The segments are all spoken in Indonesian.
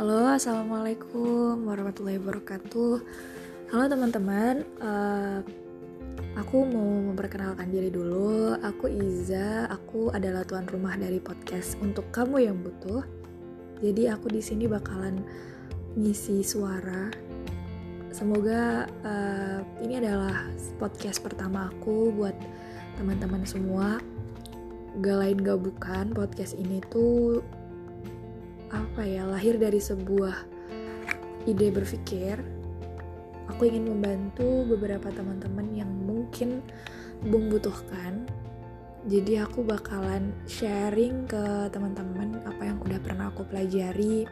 Halo, assalamualaikum warahmatullahi wabarakatuh. Halo teman-teman, uh, aku mau memperkenalkan diri dulu. Aku Iza, aku adalah tuan rumah dari podcast untuk kamu yang butuh. Jadi aku di sini bakalan ngisi suara. Semoga uh, ini adalah podcast pertama aku buat teman-teman semua. Gak lain gak bukan podcast ini tuh apa ya lahir dari sebuah ide berpikir aku ingin membantu beberapa teman-teman yang mungkin membutuhkan. Jadi aku bakalan sharing ke teman-teman apa yang udah pernah aku pelajari.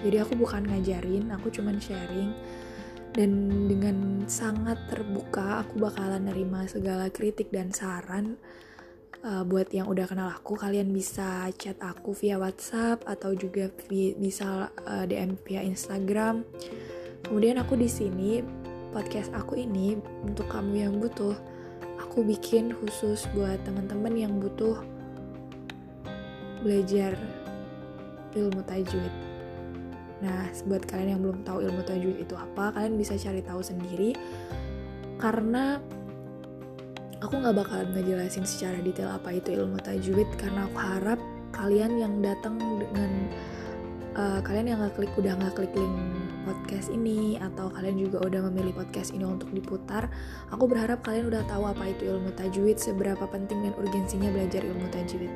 Jadi aku bukan ngajarin aku cuman sharing. Dan dengan sangat terbuka aku bakalan nerima segala kritik dan saran uh, buat yang udah kenal aku kalian bisa chat aku via WhatsApp atau juga via, bisa uh, eh, DM via Instagram. Kemudian aku di sini podcast aku ini untuk kamu yang butuh aku bikin khusus buat teman-teman yang butuh belajar ilmu tajwid. Nah, buat kalian yang belum tahu ilmu tajwid itu apa, kalian bisa cari tahu sendiri karena aku nggak bakalan ngejelasin secara detail apa itu ilmu tajwid karena aku harap kalian yang datang dengan uh, kalian yang nggak klik udah nggak klik link podcast ini atau kalian juga udah memilih podcast ini untuk diputar aku berharap kalian udah tahu apa itu ilmu tajwid seberapa penting dan urgensinya belajar ilmu tajwid.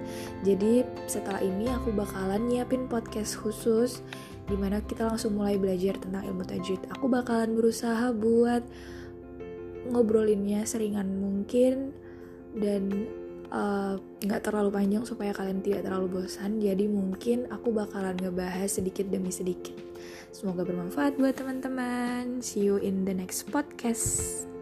Jadi setelah ini aku bakalan nyiapin podcast khusus di mana kita langsung mulai belajar tentang ilmu tajwid. Aku bakalan berusaha buat ngobrolinnya seringan mungkin dan eh, nggak uh, terlalu panjang supaya kalian tidak terlalu bosan. Jadi mungkin aku bakalan ngebahas sedikit demi sedikit. Semoga bermanfaat buat teman-teman. See you in the next podcast